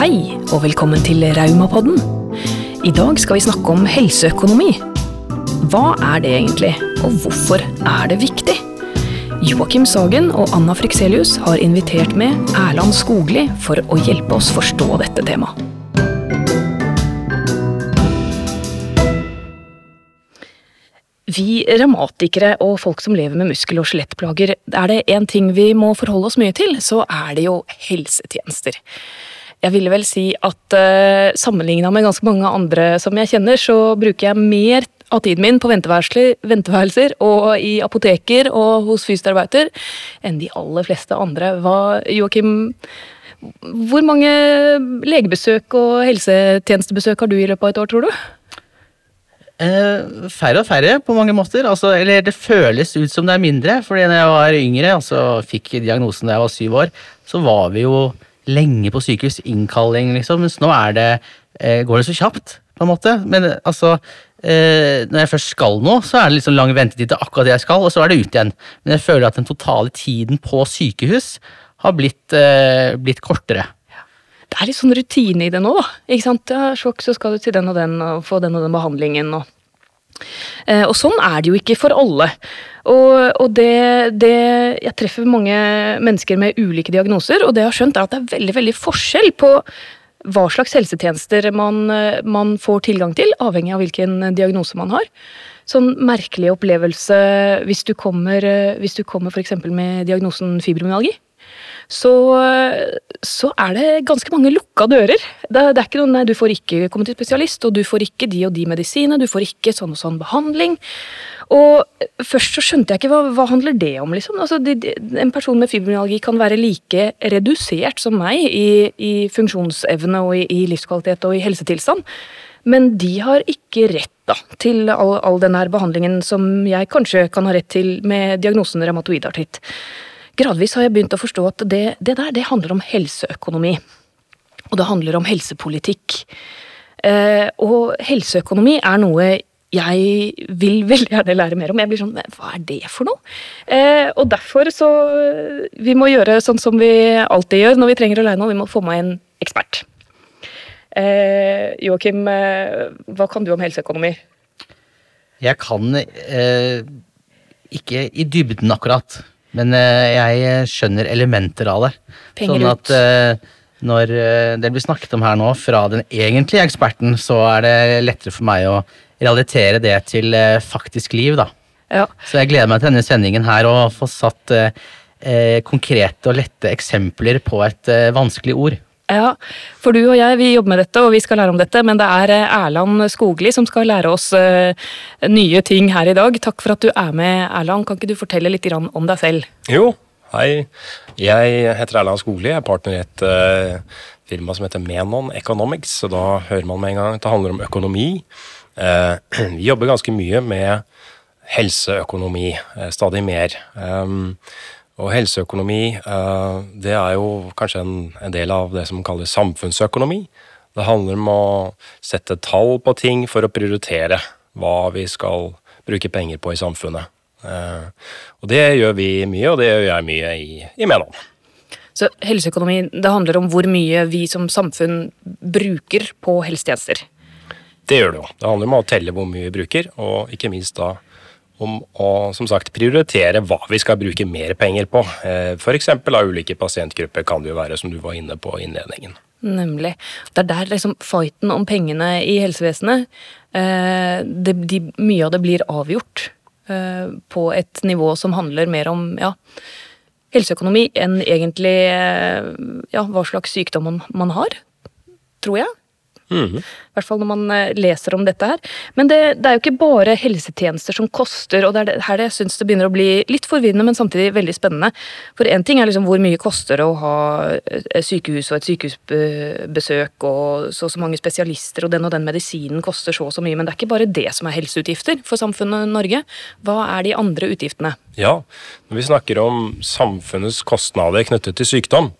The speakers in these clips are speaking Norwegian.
Hei, og velkommen til Raumapodden. I dag skal vi snakke om helseøkonomi. Hva er det egentlig, og hvorfor er det viktig? Joakim Sagen og Anna Frikselius har invitert med Erland Skogli for å hjelpe oss forstå dette temaet. Vi revmatikere og folk som lever med muskel- og skjelettplager, er det én ting vi må forholde oss mye til, så er det jo helsetjenester. Jeg ville vel si at uh, sammenligna med ganske mange andre som jeg kjenner, så bruker jeg mer av tiden min på venteværelser og i apoteker og hos fysioterapeuter enn de aller fleste andre. Hva, Joakim, hvor mange legebesøk og helsetjenestebesøk har du i løpet av et år, tror du? Eh, færre og færre, på mange måter. Altså, eller det føles ut som det er mindre. fordi når jeg var yngre, altså fikk diagnosen da jeg var syv år, så var vi jo lenge på sykehus. Innkalling, liksom. Mens nå er det, eh, går det så kjapt, på en måte. Men altså eh, Når jeg først skal noe, så er det liksom lang ventetid til akkurat det jeg skal, og så er det ut igjen. Men jeg føler at den totale tiden på sykehus har blitt, eh, blitt kortere det er litt sånn rutine i det nå, da. Ikke sant? Ja, sjokk, så skal du til den og den og få den og den behandlingen. og eh, og sånn er det jo ikke for alle. Og, og det, det, Jeg treffer mange mennesker med ulike diagnoser, og det jeg har skjønt er at det er veldig veldig forskjell på hva slags helsetjenester man, man får tilgang til, avhengig av hvilken diagnose man har. Sånn merkelig opplevelse hvis du kommer, hvis du kommer f.eks. med diagnosen fibromyalgi så, så, er det ganske mange lukka dører. Det, det, er ikke noe, nei, Du får ikke komme til spesialist, og du får ikke de og de medisinene, du får ikke sånn og sånn behandling. Og først så skjønte jeg ikke hva, hva handler det om, liksom. Altså, de, de, en person med fibromyalgi kan være like redusert som meg i, i funksjonsevne og i, i, livskvalitet og i helsetilstand. Men de har ikke rett da, til all, all denne behandlingen som jeg kanskje kan ha rett til med diagnosen revmatoid artritt gradvis har jeg begynt å forstå at det, det der det handler om helseøkonomi. Og det handler om helsepolitikk. Eh, og helseøkonomi er noe jeg vil veldig gjerne lære mer om. Jeg blir sånn Hva er det for noe? Eh, og derfor så Vi må gjøre sånn som vi alltid gjør når vi trenger å lære noe. Vi må få med en ekspert. Eh, Joakim, eh, hva kan du om helseøkonomi? Jeg kan eh, ikke i dybden akkurat. Men eh, jeg skjønner elementer av det. Penger sånn at uh, når uh, det blir snakket om her nå fra den egentlige eksperten, så er det lettere for meg å realitere det til faktisk liv, da. Ja. Så jeg gleder meg til denne sendingen her og få satt konkrete og lette eksempler på et vanskelig ord. Ja, for du og jeg vi jobber med dette og vi skal lære om dette, men det er eh, Erland Skogli som skal lære oss uh, nye ting her i dag. Takk for at du er med, Erland. Kan ikke du fortelle litt om deg selv? Jo, hei. Jeg heter Erland Skogli, jeg er partner i et uh, firma som heter Menon Economics, så da hører man med en gang at det handler om økonomi. Vi jobber ganske mye med helseøkonomi, stadig mer. Og helseøkonomi, eh, det er jo kanskje en, en, del av det som kalles samfunnsøkonomi. Det handler om å sette tall på ting for å prioritere hva vi skal bruke penger på i samfunnet. Eh, og det gjør vi mye, og det gjør jeg mye i, i Menon. Så helseøkonomi, det handler om hvor mye vi som samfunn bruker på helsetjenester? Det gjør det jo. Det handler om å telle hvor mye vi bruker, og ikke minst da om å som sagt, prioritere hva vi skal bruke mer penger på. Eh, F.eks. av ulike pasientgrupper kan det jo være, som du var inne på i innledningen. Nemlig. Det er der liksom fighten om pengene i helsevesenet eh, det, de, Mye av det blir avgjort eh, på et nivå som handler mer om ja, helseøkonomi enn egentlig ja, hva slags sykdom man, man har, tror jeg. Mm. I hvert fall når man eh, leser om dette her. Men det, det er jo ikke bare helsetjenester som koster, og det er her jeg syns det begynner å bli litt forvirrende, men samtidig veldig spennende. For én ting er liksom hvor mye koster det å ha sykehus og et sykehusbesøk og så og så mange spesialister, og den og den medisinen koster så og så mye, men det er ikke bare det som er helseutgifter for samfunnet Norge. Hva er de andre utgiftene? Ja, når vi snakker om samfunnets kostnader knyttet til sykdom,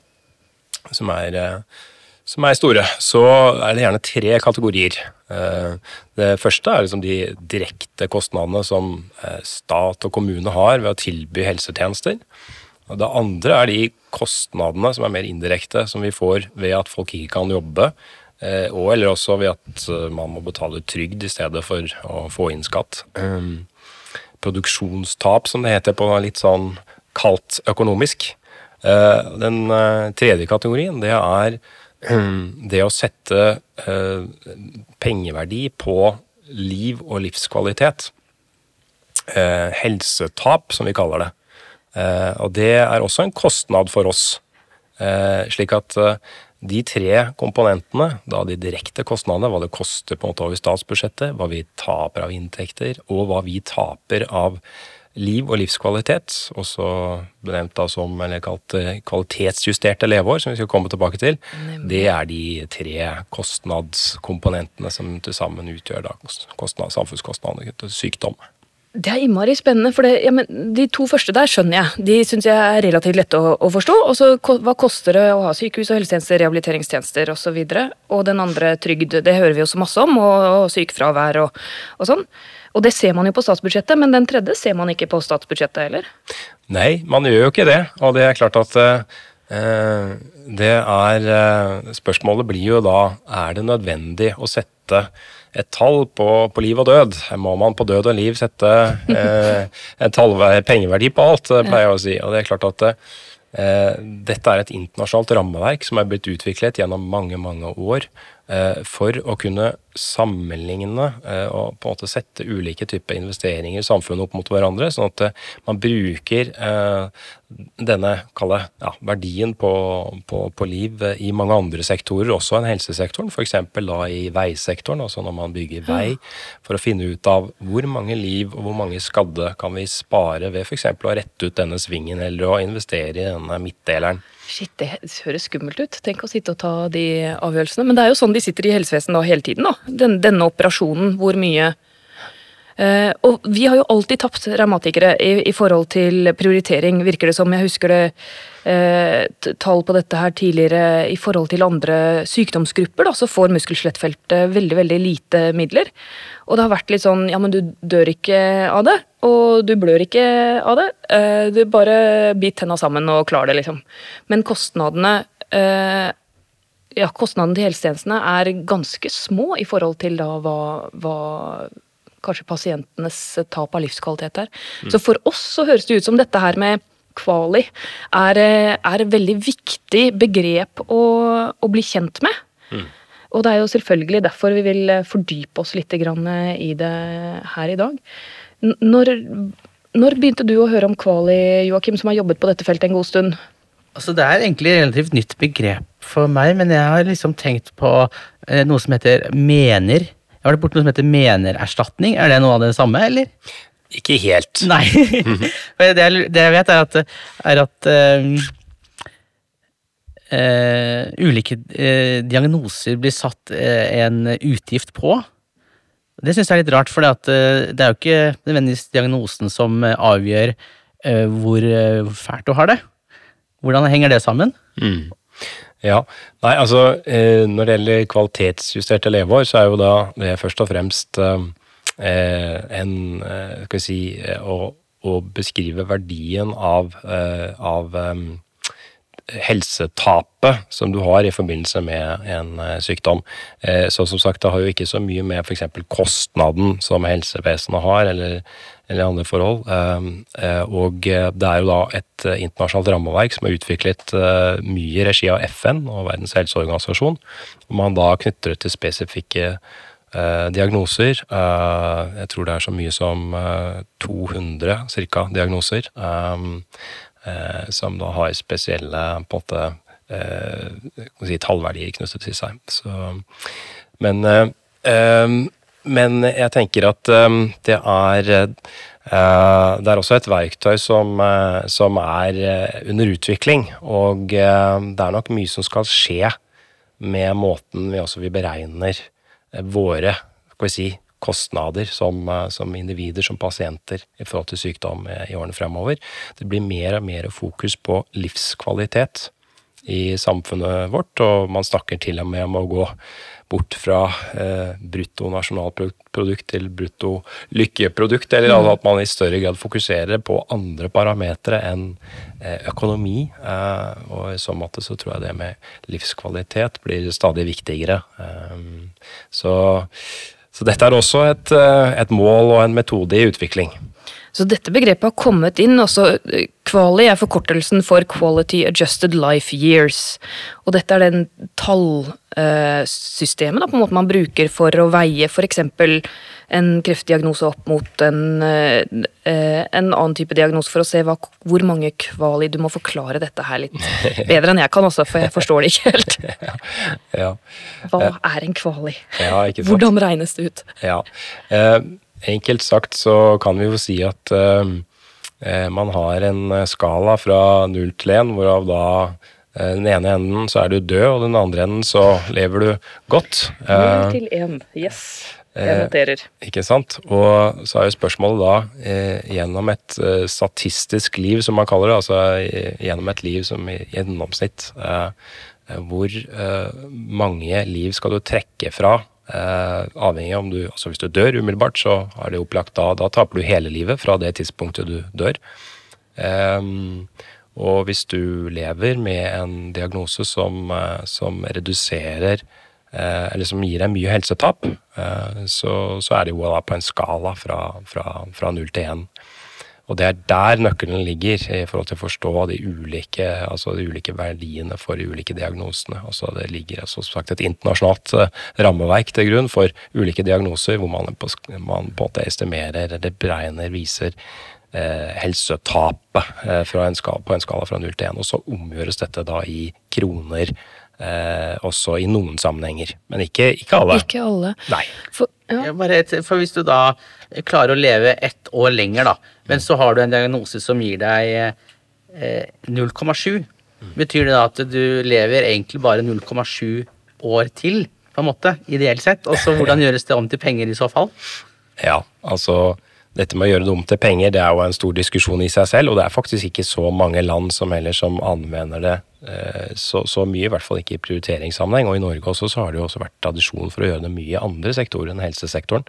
som er eh, som er store, så er det gjerne tre kategorier. Eh, det første er liksom de direkte kostnadene som eh, stat og kommune har ved å tilby helsetjenester. Det andre er de kostnadene som er mer indirekte, som vi får ved at folk ikke kan jobbe. Eh, og eller også ved at man må betale trygd i stedet for å få inn skatt. Produksjonstap, som det heter på litt sånn kaldt økonomisk. Den tredje kategorien, det er det å sette pengeverdi på liv og livskvalitet. Helsetap, som vi kaller det. Og det er også en kostnad for oss. Slik at de tre komponentene, da de direkte kostnadene, hva det koster på en måte over statsbudsjettet, hva vi taper av inntekter, og hva vi taper av liv og livskvalitet, også benevnt da som eller kalt eh, kvalitetsjusterte leveår, som vi skal komme tilbake til, det er de tre kostnadskomponentene som til sammen utgjør da kostnad, samfunnskostnadene knyttet til sykdom. Det er innmari spennende, for det, ja, de to første der skjønner jeg. De syns jeg er relativt lette å, å forstå. Og så hva koster det å ha sykehus og helsetjenester, rehabiliteringstjenester osv. Og, så og den andre trygd, det hører vi jo så masse om, og, og sykefravær og, og, sånn. Og det ser man jo på statsbudsjettet, men den tredje ser man ikke på statsbudsjettet heller. Nei, man gjør jo ikke det. Og det er klart at uh, det er uh, Spørsmålet blir jo da er det nødvendig å sette et tall på, på, liv og død. Må man på død og liv sette eh, et tall, pengeverdi på alt, pleier jeg å si. Og det er klart at eh, dette er et internasjonalt rammeverk som er blitt utviklet gjennom mange, mange år eh, for å kunne sammenligne eh, og på en måte sette ulike typer investeringer i samfunnet opp mot hverandre, sånn at eh, man bruker eh, denne kalle, ja, verdien på, på, på, liv i mange andre sektorer, også enn helsesektoren, f.eks. da i veisektoren, altså når man bygger vei, for å finne ut av hvor mange liv og hvor mange skadde kan vi spare ved f.eks. å rette ut denne svingen eller å investere i denne midtdeleren. Shit, det høres skummelt ut. Tenk å sitte og ta de avgjørelsene. Men det er jo sånn de sitter i helsevesenet hele tiden, da den, denne operasjonen, hvor mye Uh, og vi har jo alltid tapt revmatikere i, i, forhold til prioritering, virker det som. Jeg husker det uh, tall på dette her tidligere i forhold til andre sykdomsgrupper, da, så får muskel-skjelettfeltet veldig, veldig lite midler. Og det har vært litt sånn ja, men du dør ikke av det, og du blør ikke av det. Uh, du bare bit tenna sammen og klar det, liksom. Men kostnadene ja, kostnadene til helsetjenestene er ganske små i forhold til da hva, hva kanskje pasientenes tap av livskvalitet her. Mm. Så for oss så høres det ut som dette her med kvali er, er et veldig viktig begrep å, å bli kjent med. Mm. Og det er jo selvfølgelig derfor vi vil fordype oss litt i det her i dag. Når, når begynte du å høre om kvali, Joakim, som har jobbet på dette feltet en god stund? Altså, det er egentlig et relativt nytt begrep for meg, men jeg har liksom tenkt på eh, noe som heter mener. Jeg har vært borti noe som heter menererstatning. Er det noe av det samme, eller? Ikke helt. Nei. det, jeg, det, jeg, vet, er at, er at uh, uh, ulike uh, diagnoser blir satt en utgift på. Det syns jeg er litt rart, for det er jo ikke nødvendigvis diagnosen som avgjør hvor fælt du har det. Hvordan henger det sammen? Mm. Ja, nei altså eh, Når det gjelder kvalitetsjusterte leveår, så er jo da det først og fremst eh, en eh, Skal vi si å, å beskrive verdien av, av helsetapet som du har i forbindelse med en sykdom. Så som sagt, det har jo ikke så mye med f.eks. kostnaden som helsevesenet har, eller eller andre forhold. Ehm, eh, og det er jo da et eh, internasjonalt rammeverk som er utviklet eh, mye i regi av FN og Verdens helseorganisasjon. hvor man da knytter det til spesifikke diagnoser. jeg tror det er så mye som 200 cirka diagnoser. Ehm, som da har spesielle på en måte si, tallverdier knyttet til seg. Så, men um, men jeg tenker at det er Det er også et verktøy som, som er under utvikling. Og det er nok mye som skal skje med måten vi også vi beregner våre skal vi si, kostnader som, som, individer, som pasienter, i forhold til sykdom i årene fremover. Det blir mer og mer fokus på livskvalitet. i samfunnet vårt, og man snakker til og med om å gå bort fra eh, brutto nasjonalprodukt til brutto lykkeprodukt, eller mm. at man i større grad fokuserer på andre parametere enn eh, økonomi. Eh, og i så måte så tror jeg det med livskvalitet blir stadig viktigere. Eh, så, så, dette er også et, eh, et mål og en metode i utvikling. Så dette begrepet har kommet inn. også Kvali er forkortelsen for Quality Adjusted Life Years. Og dette er den tallsystemet på en måte man bruker for å veie f.eks. en kreftdiagnose opp mot en, eh, en, annen type diagnose, for å se hva, hvor mange kvali Du må forklare dette her litt bedre enn jeg kan også, for jeg forstår det ikke helt. ja. Hva er en kvali? Ja, Hvordan regnes det ut? Ja, Enkelt sagt så kan vi jo si at eh, man har en skala fra null til én, hvorav da uh, den ene enden så er du død, og den andre enden så lever du godt. Null til én, yes. Jeg noterer. ikke sant. Og så er jo spørsmålet da, gjennom et statistisk liv, som man kaller det, altså gjennom et liv som i gjennomsnitt, hvor mange liv skal du trekke fra Eh, avhengig om du altså Hvis du dør umiddelbart, så er det opplagt da, da taper du hele livet fra det tidspunktet du dør. Eh, og hvis du lever med en diagnose som, uh, som reduserer eh, Eller som gir deg mye helsetap, uh, så, så, er det jo da på en skala fra, fra, fra 0 til 1. Og det er der nøkkelen ligger i forhold til å forstå de ulike, altså de ulike verdiene for de ulike diagnosene. Altså det ligger altså, som sagt et internasjonalt uh, rammeverk til grunn for ulike diagnoser, hvor man på, man på en måte estimerer eller beregner, viser eh, helsetapet uh, en skala, på en skala fra 0 til 1. Og så omgjøres dette da i kroner. Også i noen sammenhenger, men ikke, ikke alle. Ikke alle. Nei. For, ja. et, for hvis du da klarer å leve ett år lenger, da, men så har du en diagnose som gir deg eh, 0,7. Betyr det da at du lever egentlig bare 0,7 år til, på en måte, ideelt sett? Og så hvordan gjøres det om til penger i så fall? Ja, altså dette med å gjøre det om til penger, det er jo en stor diskusjon i seg selv, og det er faktisk ikke så mange land som heller som anvender det eh, så, så, mye, i hvert fall ikke i prioriteringssammenheng. Og i Norge også så har det jo også vært tradisjon for å gjøre det mye i andre sektorer enn helsesektoren.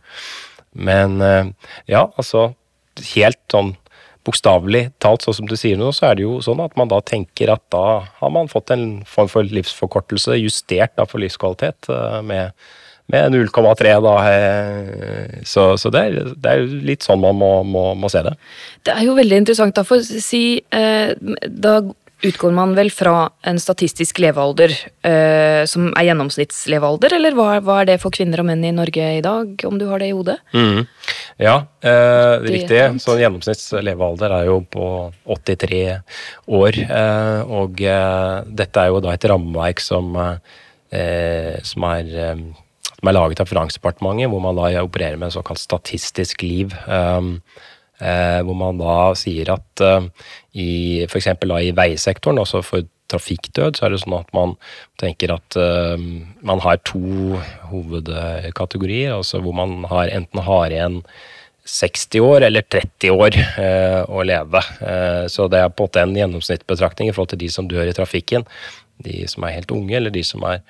Men eh, ja, altså helt sånn bokstavelig talt, sånn som du sier nå, så er det jo sånn at man da tenker at da har man fått en form for livsforkortelse, justert da for livskvalitet, eh, med, med 0,3 da. Eh, så, så det, er, det, er, litt sånn man må, må, må, se det. Det er jo veldig interessant, da, for å si eh, Da utgår man vel fra en statistisk levealder eh, som er gjennomsnittslevealder, eller hva, hva, er det for kvinner og menn i Norge i dag, om du har det i hodet? Mm. Ja, eh, det riktig. Så gjennomsnittslevealder er jo på 83 år. Eh, og eh, dette er jo da et rammeverk som, eh, som er som er laget av Finansdepartementet, hvor man da opererer med en såkalt statistisk liv. Um, Eh, hvor man da sier at eh, i f.eks. i veisektoren, altså for trafikkdød, så er det sånn at man tenker at uh, man har to hovedkategorier. altså Hvor man har, enten har igjen 60 år eller 30 år uh, å leve. Uh, så det er på en måte en gjennomsnittsbetraktning i forhold til de som dør i trafikken. De som er helt unge, eller de som er,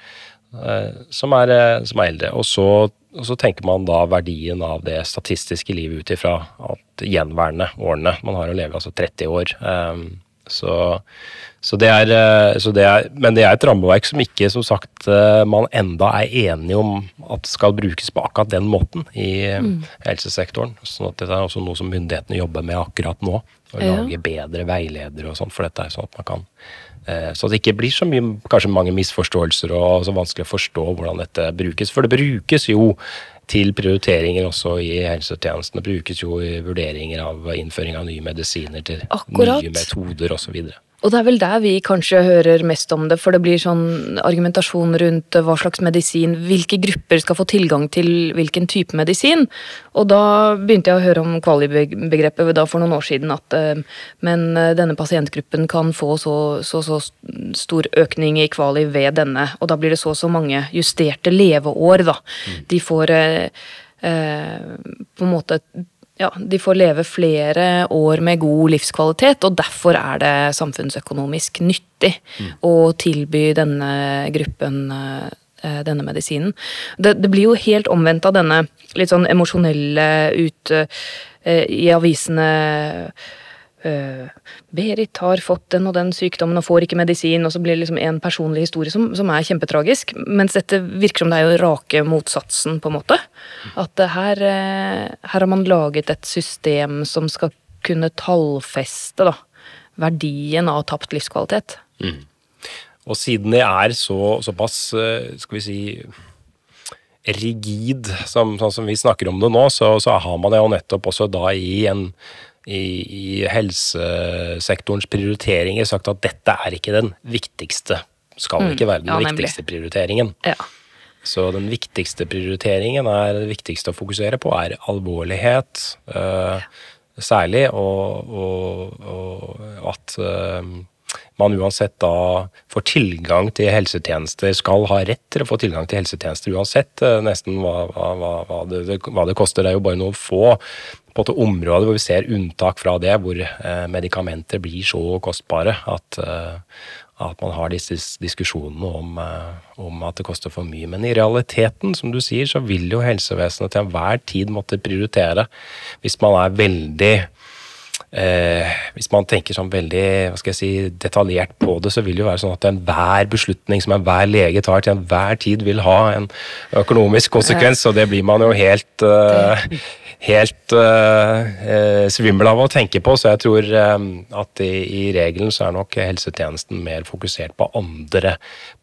som er, som er eldre. Og så og så tenker man da verdien av det statistiske livet ut ifra at gjenværende årene man har å leve, altså 30 år. Um, så, så, det er, eh, så, det er, Men det er et rammeverk som ikke som sagt, eh, man enda er enige om at skal brukes på akkurat den måten i mm. helsesektoren. sånn at Dette er også noe som myndighetene jobber med akkurat nå. Å ja. lage bedre veiledere og sånn, for dette er sånn at man kan Eh, så det ikke blir så mye, kanskje mange misforståelser og så vanskelig å forstå hvordan dette brukes. For det brukes jo til prioriteringer også i helsetjenesten. Det brukes jo i vurderinger av innføring av nye medisiner til Akkurat. nye metoder osv. Og det er vel der vi kanskje hører mest om det, for det blir sånn argumentasjon rundt hva slags medisin, hvilke grupper skal få tilgang til hvilken type medisin. Og da begynte jeg å høre om kvalibegrepet da for noen år siden, at eh, men eh, denne pasientgruppen kan få så, så, så stor økning i kvali ved denne, og da blir det så og så mange justerte leveår, da. Mm. De får eh, eh, på en måte ja, de får leve flere år med god livskvalitet, og derfor er det samfunnsøkonomisk nyttig å tilby denne gruppen eh, denne medisinen. Det, det, blir jo helt omvendt av denne litt sånn emosjonelle ut eh, i avisene Berit har fått den og den sykdommen og får ikke medisin, og så blir det liksom en personlig historie som, som, er kjempetragisk. Mens dette virker som det er jo rake motsatsen, på en måte. At her, uh, her, har man laget et system som skal kunne tallfeste da, verdien av tapt livskvalitet. Mm. Og siden det er så, såpass, uh, skal vi si rigid, som, sånn som vi snakker om det nå, så, så har man det jo nettopp også da i en i, i helsesektorens prioriteringer sagt at dette er ikke den viktigste. Skal mm. ikke være den ja, viktigste prioriteringen. Ja. Så den viktigste prioriteringen er det viktigste å fokusere på, er alvorlighet. Uh, særlig, og, og, og at uh, man uansett da får tilgang til helsetjenester, skal ha rett til å få tilgang til helsetjenester uansett uh, nesten hva, hva, hva, det, hva, det, koster. Det er jo bare noen få på et område hvor vi ser unntak fra det, hvor eh, medikamenter blir så kostbare at, eh, at man har disse diskusjonene om, eh, om, at det koster for mye. Men i realiteten, som du sier, så vil jo helsevesenet til enhver tid måtte prioritere. Hvis man er veldig Eh, hvis man tenker sånn veldig hva skal jeg si, detaljert på det, så vil det jo være sånn at enhver beslutning som enhver lege tar til enhver tid, vil ha en økonomisk konsekvens, og det blir man jo helt eh, helt uh, svimmel av å tenke på. Så jeg tror um, at i, i, regelen så er nok helsetjenesten mer fokusert på andre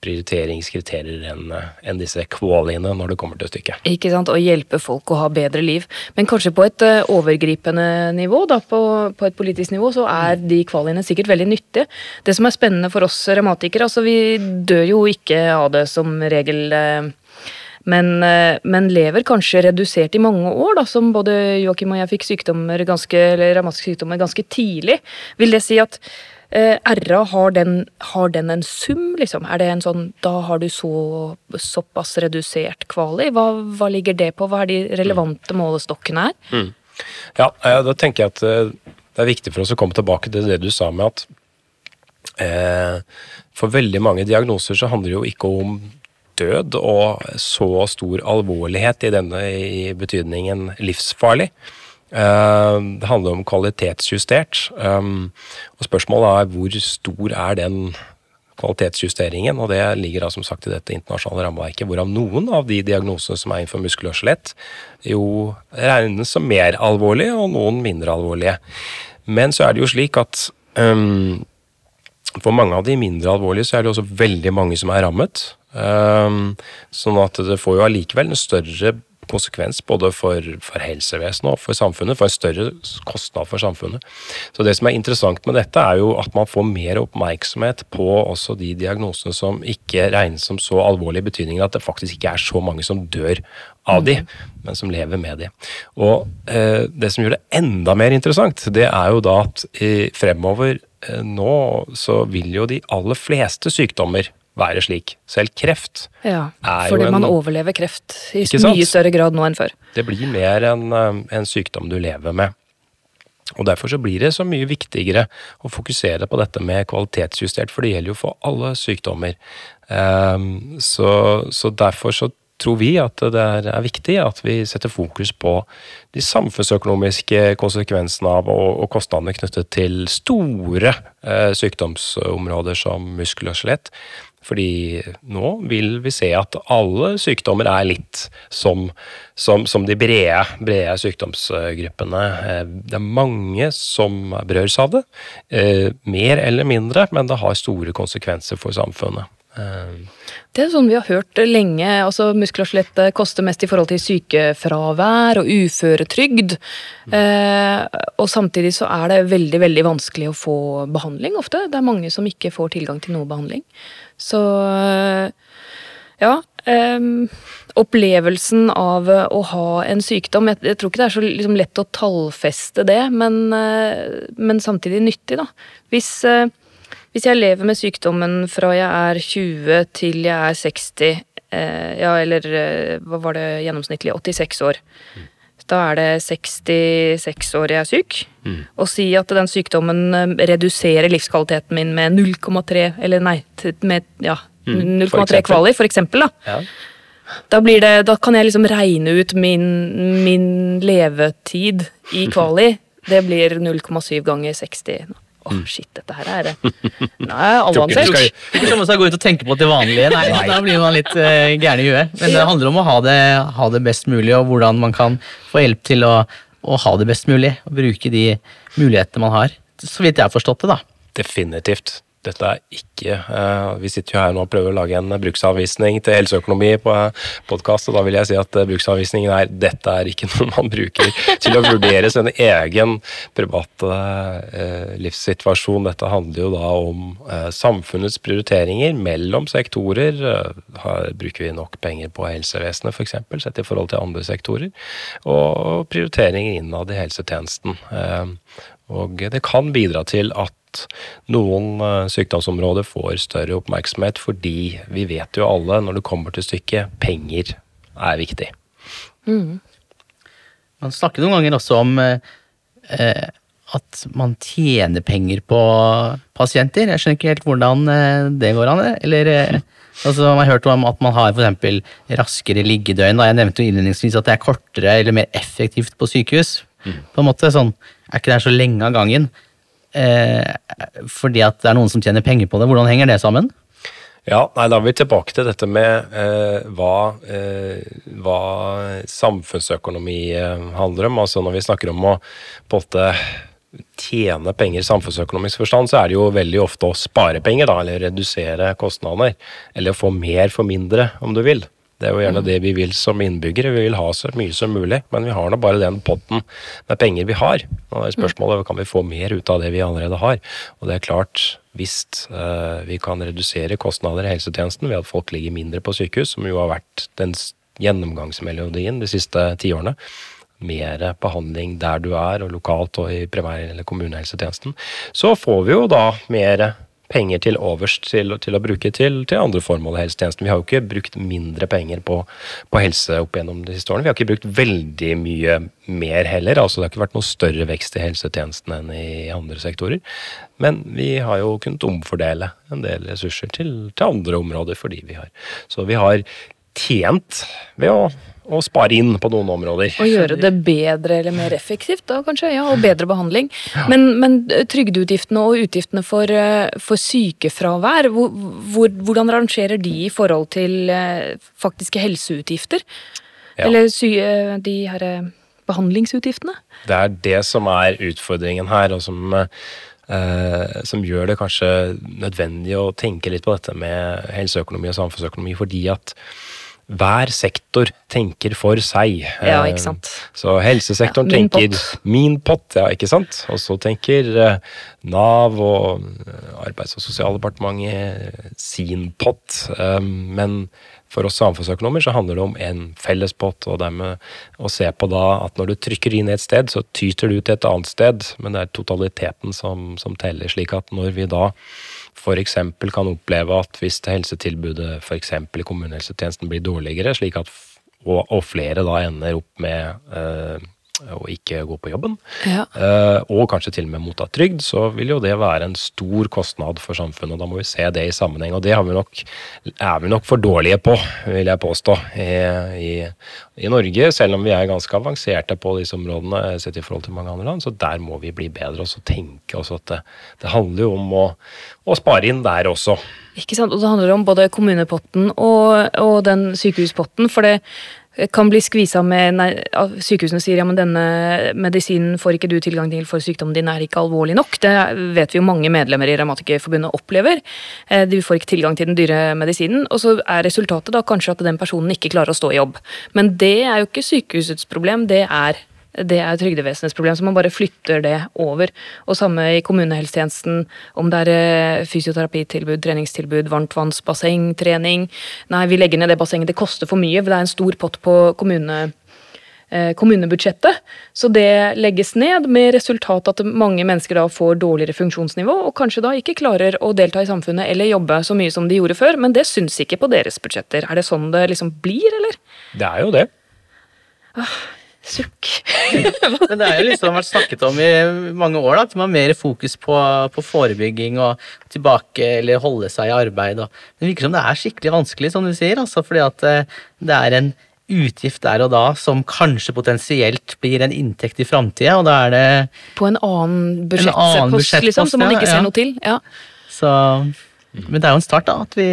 prioriteringskriterier enn en disse kvaliene når det kommer til stykket. Ikke sant, Å hjelpe folk å ha bedre liv. Men kanskje på et uh, overgripende nivå, da, på, på, et politisk nivå, så er de kvaliene sikkert veldig nyttige. Det som er spennende for oss revmatikere, altså vi dør jo ikke av det som regel. Uh, men, eh, men, lever kanskje redusert i mange år, da, som både Joakim og jeg fikk sykdommer ganske, eller revmatiske sykdommer ganske tidlig. Vil det si at eh, RA, har den, har den, en sum, liksom? Er det en sånn Da har du så, såpass redusert kvali? Hva, hva, ligger det på? Hva er de relevante målestokkene her? Mm. Ja, da tenker jeg at eh, det er viktig for oss å komme tilbake til det du sa med at eh, for veldig mange diagnoser så handler det jo ikke om død og så stor alvorlighet i denne i betydningen livsfarlig. Eh, det handler om kvalitetsjustert. Eh, og Spørsmålet er hvor stor er den kvalitetsjusteringen, og det ligger da som sagt i dette internasjonale rammeverket, hvorav noen av de diagnosene som er innenfor muskel og skjelett, jo regnes som mer alvorlige, og noen mindre alvorlige. Men så er det jo slik at um, for mange av de mindre alvorlige så er det også veldig mange som er rammet. Um, sånn at det får jo allikevel en større konsekvens både for, for helsevesenet og for samfunnet, for en større kostnad for samfunnet. Så det som er interessant med dette, er jo at man får mer oppmerksomhet på også de diagnosene som ikke regnes som så alvorlige i betydningen at det faktisk ikke er så mange som dør av de, men som lever med de. Og eh, det som gjør det enda mer interessant, det er jo da at i, fremover eh, nå så vil jo de aller fleste sykdommer være slik. Selv kreft ja, er jo en Fordi man overlever kreft i mye større grad nå enn før. Det blir mer en, eh, en sykdom du lever med. Og Derfor så blir det så mye viktigere å fokusere på dette med kvalitetsjustert, for det gjelder jo for alle sykdommer. Um, så, så, derfor så tror vi at det er viktig at vi setter fokus på de samfunnsøkonomiske konsekvensene av og, og kostnadene knyttet til store eh, sykdomsområder som muskel og skjelett. Fordi nå vil vi se at alle sykdommer er litt som, som, som de brede, brede, sykdomsgruppene. Eh, det er mange som berøres av det. Eh, mer eller mindre, men det har store konsekvenser for samfunnet. Eh, det er sånn vi har hørt lenge. altså Muskel og skjelett koster mest i forhold til sykefravær og uføretrygd. Eh, og samtidig så er det veldig veldig vanskelig å få behandling ofte. Det er mange som ikke får tilgang til noe behandling. Så ja. Eh, opplevelsen av å ha en sykdom jeg, jeg tror ikke det er så liksom, lett å tallfeste det, men, eh, men samtidig nyttig, da. Hvis uh, hvis jeg lever med sykdommen fra jeg er 20 til jeg er 60, eh, ja, eller eh, hva var det gjennomsnittlig, 86 år, Da er det 66 år jeg er syk. Og si at den sykdommen eh, reduserer livskvaliteten min med 0,3 Eller nei, med ja, Mm, for 0,3 eksempel. kvaler, for eksempel. Da. Ja. Da, blir det, da kan jeg liksom regne ut min, min levetid i kvali. Det blir 0,7 ganger 60. Åh, shit, dette her er Nei, ikke du avansert. skal- Ikke som å gå ut og tenke på det vanlige. Nei, Da blir man litt uh, gæren i huet. Men det handler om å ha det, ha det best mulig, og hvordan man kan få hjelp til å, å ha det best mulig. Og bruke de mulighetene man har. Så vidt jeg har forstått det, da. Definitivt. Dette er ikke eh, Vi sitter jo her nå og prøver å lage en bruksanvisning til helseøkonomi på podkast, og da vil jeg si at eh, bruksanvisningen er dette er ikke noe man bruker til å vurdere sin egen private eh, livssituasjon. Dette handler jo da om eh, samfunnets prioriteringer mellom sektorer. Eh, har, bruker vi nok penger på helsevesenet f.eks., sett i forhold til andre sektorer? Og prioriteringer innad i helsetjenesten. Og det kan bidra til at noen eh, sykdomsområder får større oppmerksomhet, fordi vi vet jo alle, når det kommer til stykket, penger er viktig. Man snakker noen ganger også om eh, eh, at man tjener penger på pasienter. Jeg skjønner ikke helt hvordan eh, det går an. Eller eh, altså, Man har hørt om at man har for eksempel raskere liggedøgn. Da. Jeg nevnte jo innledningsvis at det er kortere eller mer effektivt på sykehus. På en måte sånn, Er ikke det så lenge av gangen? Eh, fordi at det er noen som tjener penger på det. Hvordan henger det sammen? Ja, nei, Da er vi tilbake til dette med eh, hva, eh, hva samfunnsøkonomi eh, handler om. Altså Når vi snakker om å på en tjene penger i samfunnsøkonomisk forstand, så er det jo veldig ofte å spare penger, da, eller redusere kostnader. Eller å få mer for mindre, om du vil. Det er jo gjerne det vi vil som innbyggere. Vi vil ha så mye som mulig, men vi har nå bare den potten med penger vi har. Og det er spørsmålet kan vi få mer ut av det vi allerede har. Og det er klart, hvis eh, vi kan redusere kostnader i helsetjenesten ved at folk ligger mindre på sykehus, som jo har vært den gjennomgangsmelodien de siste tiårene, mer behandling der du er, og lokalt og i primær- eller kommunehelsetjenesten, så får vi jo da mer penger til overs til, til å bruke til, til andre formål i helsetjenesten. Vi har jo ikke brukt mindre penger på, på helse opp gjennom de siste årene. Vi har ikke brukt veldig mye mer heller. altså Det har ikke vært noe større vekst i helsetjenesten enn i andre sektorer. Men vi har jo kunnet omfordele en del ressurser til, til andre områder fordi vi har Så vi har tjent ved å, å spare inn på noen områder. Og gjøre det bedre eller mer effektivt, da kanskje? Ja, og bedre behandling. Men, men eh, trygdeutgiftene og utgiftene for, eh, for sykefravær, hvor, hvor, hvordan rangerer de i forhold til eh, faktiske helseutgifter? Ja. Eller sy, de her eh, behandlingsutgiftene? Det er det som er utfordringen her, og som, eh, som gjør det kanskje nødvendig å tenke litt på dette med helseøkonomi og samfunnsøkonomi, fordi at hver sektor tenker for seg. Ja, Eh, ikke sant. Så helsesektoren Ja, min tenker pott. min pott, ja, ikke sant? Og så tenker eh, Nav og eh, Arbeids- og sosialdepartementet sin pott. Eh, men for oss samfunnsøkonomer så handler det om en felles pott, og dermed å se på da at når du trykker inn et sted, så tyter du til et annet sted, men det er totaliteten som, som teller. Slik at når vi da f.eks. kan oppleve at hvis helsetilbudet f.eks. i kommunehelsetjenesten blir dårligere, slik at og, og flere da ender opp med eh, å ikke gå på jobben, Ja. eh, og kanskje til og med motta trygd, så vil jo det være en stor kostnad for samfunnet. og Da må vi se det i sammenheng, og det har vi nok, er vi nok for dårlige på, vil jeg påstå, i, i, i Norge. Selv om vi er ganske avanserte på disse områdene eh, sett i forhold til mange andre land, så der må vi bli bedre. Og så tenke også at det, det handler jo om å, å spare inn der også. Ikke sant? Og det handler om både kommunepotten og, og den sykehuspotten. For det kan bli skvisa med nei, Sykehusene sier ja, men denne medisinen får ikke du tilgang til for sykdommen din er ikke alvorlig nok. Det vet vi jo mange medlemmer i Revmatikerforbundet opplever. Eh, De får ikke tilgang til den dyre medisinen. Og så er resultatet da kanskje at den personen ikke klarer å stå i jobb. Men det er jo ikke sykehusets problem, det er det er trygdevesenets problem, så man bare flytter det over. Og samme i kommunehelsetjenesten, om det er eh, fysioterapitilbud, treningstilbud, varmtvannsbasseng, trening. Nei, vi legger ned det bassenget, det koster for mye, for det er en stor pott på kommune, eh, kommunebudsjettet. Så det legges ned, med resultat at mange mennesker da får dårligere funksjonsnivå, og kanskje da ikke klarer å delta i samfunnet eller jobbe så mye som de gjorde før, men det syns ikke på deres budsjetter. Er det sånn det liksom blir, eller? Det er jo det. Sukk. Men det er jo liksom vært snakket om i mange år da, at man har mer fokus på, på forebygging og tilbake eller holde seg i arbeid. Og, det virker som det er skikkelig vanskelig, som du sier, altså, fordi at eh, det er en utgift der og da som kanskje potensielt blir en inntekt i framtida, og da er det På en annen budsjettpost, liksom, som man ikke ja. ser noe til. Ja. Så Men det er jo en start, da. At vi,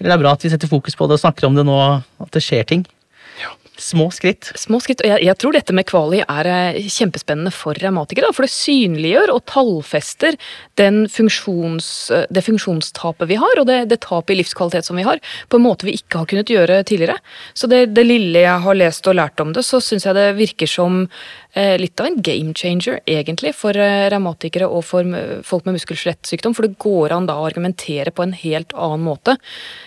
eller det er bra at vi setter fokus på det og snakker om det nå, at det skjer ting. Små skritt. Små skritt. Og jeg, jeg tror dette med kvali er eh, kjempespennende for revmatikere. For det synliggjør og tallfester funksjons, eh, det funksjonstapet vi har, og det, det tapet i livskvalitet som vi har, på en måte vi ikke har kunnet gjøre tidligere. Så det, det lille jeg har lest og lært om det, så syns jeg det virker som litt av en game changer, egentlig, for eh, revmatikere og for folk med muskel-skjelettsykdom. For det går an da å argumentere på en helt annen måte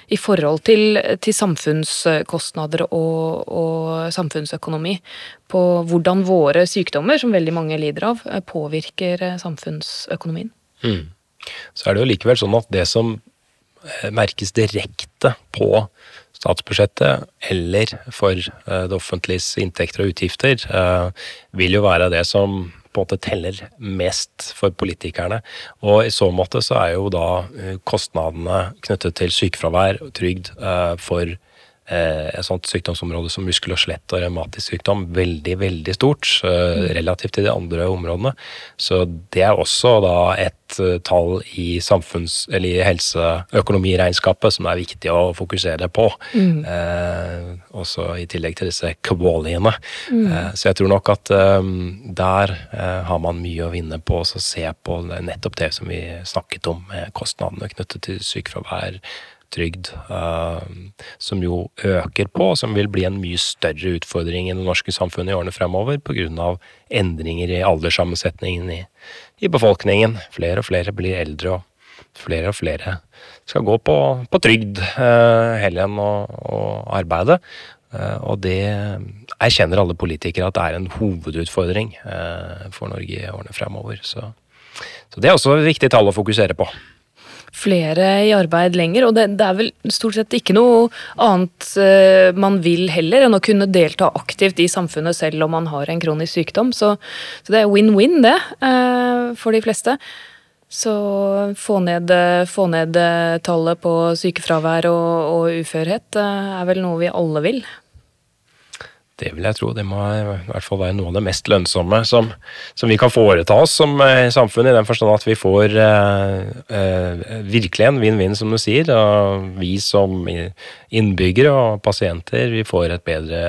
i forhold til, til samfunnskostnader og, og samfunnsøkonomi. På hvordan våre sykdommer, som veldig mange lider av, eh, påvirker samfunnsøkonomien. samfunnsøkonomien. Så er det jo likevel sånn at det som eh, merkes direkte på statsbudsjettet eller for eh, det offentliges inntekter og utgifter, eh, vil jo være det som på en måte teller mest for politikerne. Og i så måte så er jo da eh, kostnadene knyttet til sykefravær og trygd for et sånt sykdomsområde som muskel- og skjelett og revmatisk sykdom veldig, veldig stort eh, relativt til de andre områdene. Så det er også da et eh, tall i samfunns- eller i helseøkonomiregnskapet som er viktig å fokusere på. Eh, også i tillegg til disse kvaliene. Eh, så jeg tror nok at eh, der eh, har man mye å vinne på å se på nettopp det som vi snakket om, med kostnadene knyttet til sykefravær, trygd, eh, som jo øker på, og som vil bli en mye større utfordring i det norske samfunnet i årene fremover pga. endringer i alderssammensetningen i, i befolkningen. Flere og flere blir eldre, og flere og flere skal gå på, på trygd eh, heller enn å, å arbeide. Eh, og det erkjenner alle politikere at det er en hovedutfordring for Norge i årene fremover. Så, så det er også et viktig tall å fokusere på. Flere i arbeid lenger, og det, det er vel stort sett ikke noe annet eh, man vil heller enn å kunne delta aktivt i samfunnet selv om man har en kronisk sykdom. Så, så det er win-win, det, eh, for de fleste. Så få ned, få ned eh, tallet på sykefravær og, og uførhet eh, er vel noe vi alle vil. Det vil jeg tro. Det må i hvert fall være noe av det mest lønnsomme som, som vi kan foreta oss som eh, samfunn, i den forstand at vi får eh, eh, virkelig en vinn-vinn, som du sier. Og vi som innbyggere og pasienter, vi får et bedre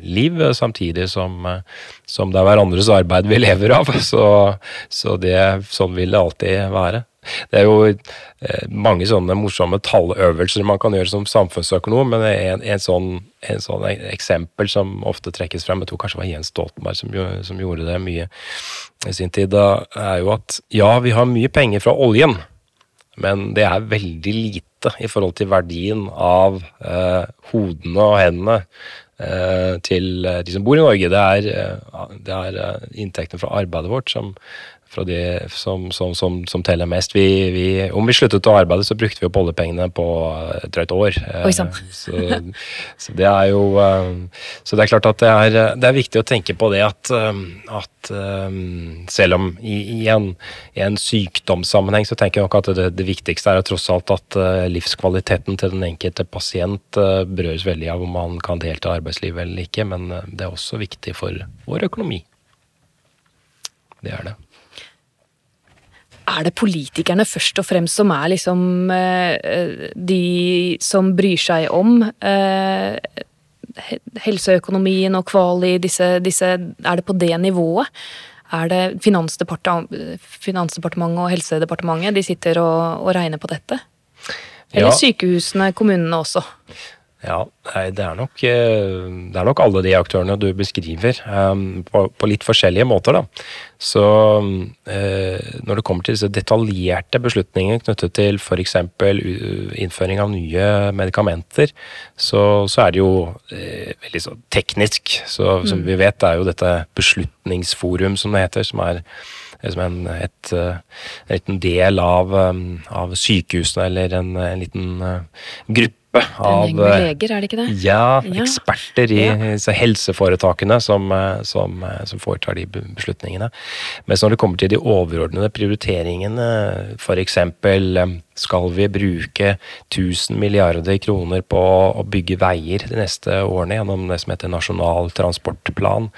liv, eh, samtidig som, eh, som det er hverandres arbeid vi lever av. Så, så det, sånn vil det alltid være. Det er jo eh, mange sånne morsomme talløvelser man kan gjøre som samfunnsøkonom, men en, en, sånn, en sånn eksempel som ofte trekkes frem, jeg tror kanskje det var Jens Stoltenberg som, som gjorde det mye i sin tid, da er jo at ja, vi har mye penger fra oljen, men det er veldig lite i forhold til verdien av eh, hodene og hendene eh, til de som bor i Norge. Det er, eh, det er inntektene fra arbeidet vårt som, fra de som, som, som, som teller mest. Vi, vi, om vi sluttet å arbeide, så brukte vi opp oljepengene på et drøyt år. Eh. Så, så det er jo eh, Så det er klart at det er, det er viktig å tenke på det at, eh, at eh, selv om i, i, en, i en sykdomssammenheng så tenker jeg nok at det, det viktigste er at tross alt at eh, livskvaliteten til den enkelte pasient eh, berøres veldig av om man kan delta i arbeidslivet eller ikke, men eh, det er også viktig for vår økonomi. Det er det. Er det politikerne først og fremst som er liksom eh, de som bryr seg om eh, helseøkonomien og kvali, disse, disse Er det på det nivået? Er det Finansdepartementet, Finansdepartementet og Helsedepartementet de sitter og, og regner på dette? Eller Ja. sykehusene, kommunene også? Ja, nei, det er nok, eh, det er nok alle de aktørene du beskriver, um, på, på litt forskjellige måter. da. Så uh, når det kommer til disse detaljerte beslutningene knyttet til f.eks. innføring av nye medikamenter, så, så er det jo uh, veldig så teknisk. Så som vi vet, det er jo dette Beslutningsforum, som det heter, som er liksom en, et, en liten del av, um, av sykehusene, eller en, en liten uh, gruppe gruppe av En gjeng med leger, er det ikke det? ja, eksperter i Ja. helseforetakene som, eh, som, eh, som foretar de be- beslutningene. Mens når det kommer til de overordnede prioriteringene, f.eks. skal vi bruke 1000 milliarder kroner på å bygge veier de neste årene gjennom det som heter Nasjonal transportplan,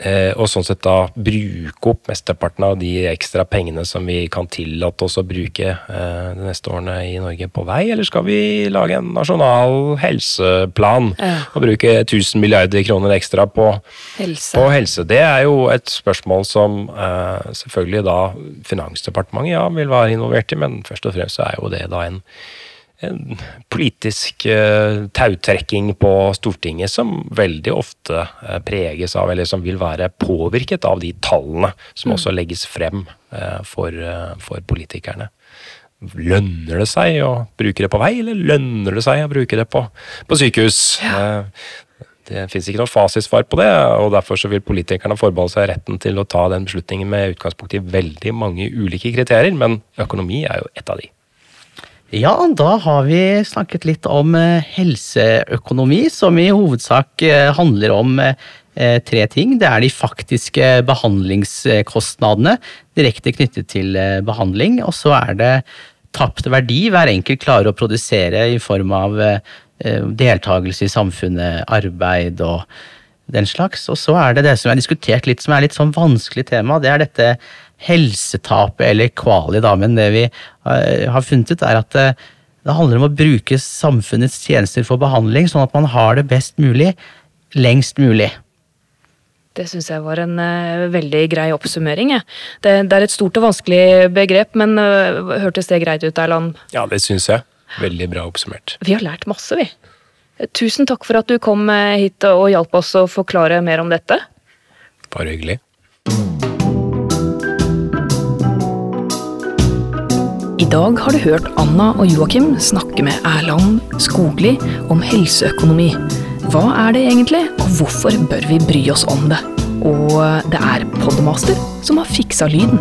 Eh, og sånn sett da bruke opp mesteparten av de ekstra pengene som vi kan tillate oss å bruke eh, de neste årene i Norge på vei, eller skal vi lage en nasjonal helseplan Ja. og bruke 1000 milliarder kroner ekstra på, Helse. på helse? Det er jo et spørsmål som eh, selvfølgelig da Finansdepartementet ja, vil være involvert i, men først og fremst så er jo det da en en politisk uh, tautrekking på Stortinget som veldig ofte uh, preges av, eller som vil være påvirket av de tallene som også legges frem uh, for, for politikerne. Lønner det seg å bruke det på vei, eller lønner det seg å bruke det på, på sykehus? Ja. det fins ikke noe fasitsvar på det, og derfor så vil politikerne forbeholde seg retten til å ta den beslutningen med utgangspunkt i veldig mange ulike kriterier, men økonomi er jo ett av de. Ja, da har vi snakket litt om eh, helseøkonomi, som i hovedsak eh, handler om eh, tre ting. Det er de faktiske behandlingskostnadene direkte knyttet til eh, behandling, og så er det tapt verdi hver enkelt klarer å produsere i form av deltakelse i samfunnet, arbeid og den slags. Og så er det det som er diskutert litt, som er litt sånn vanskelig tema, det er dette helsetapet, eller kvali, da. Men det vi eh, har funnet ut, er at det, det handler om å bruke samfunnets tjenester for behandling, sånn at man har det best mulig lengst mulig. Det syns jeg var en uh, veldig grei oppsummering. jeg. Det, det er et stort og vanskelig begrep, men uh, hørtes det greit ut, Erland? Ja, det syns jeg. Veldig bra oppsummert. Vi har lært masse, vi. Tusen takk for at du kom eh, hit og hjalp oss å forklare mer om dette. Bare hyggelig. I dag har du hørt Anna og Joakim snakke med Erland Skogli om helseøkonomi. Hva er det egentlig, og hvorfor bør vi bry oss om det? Og det er Podmaster som har fiksa lyden.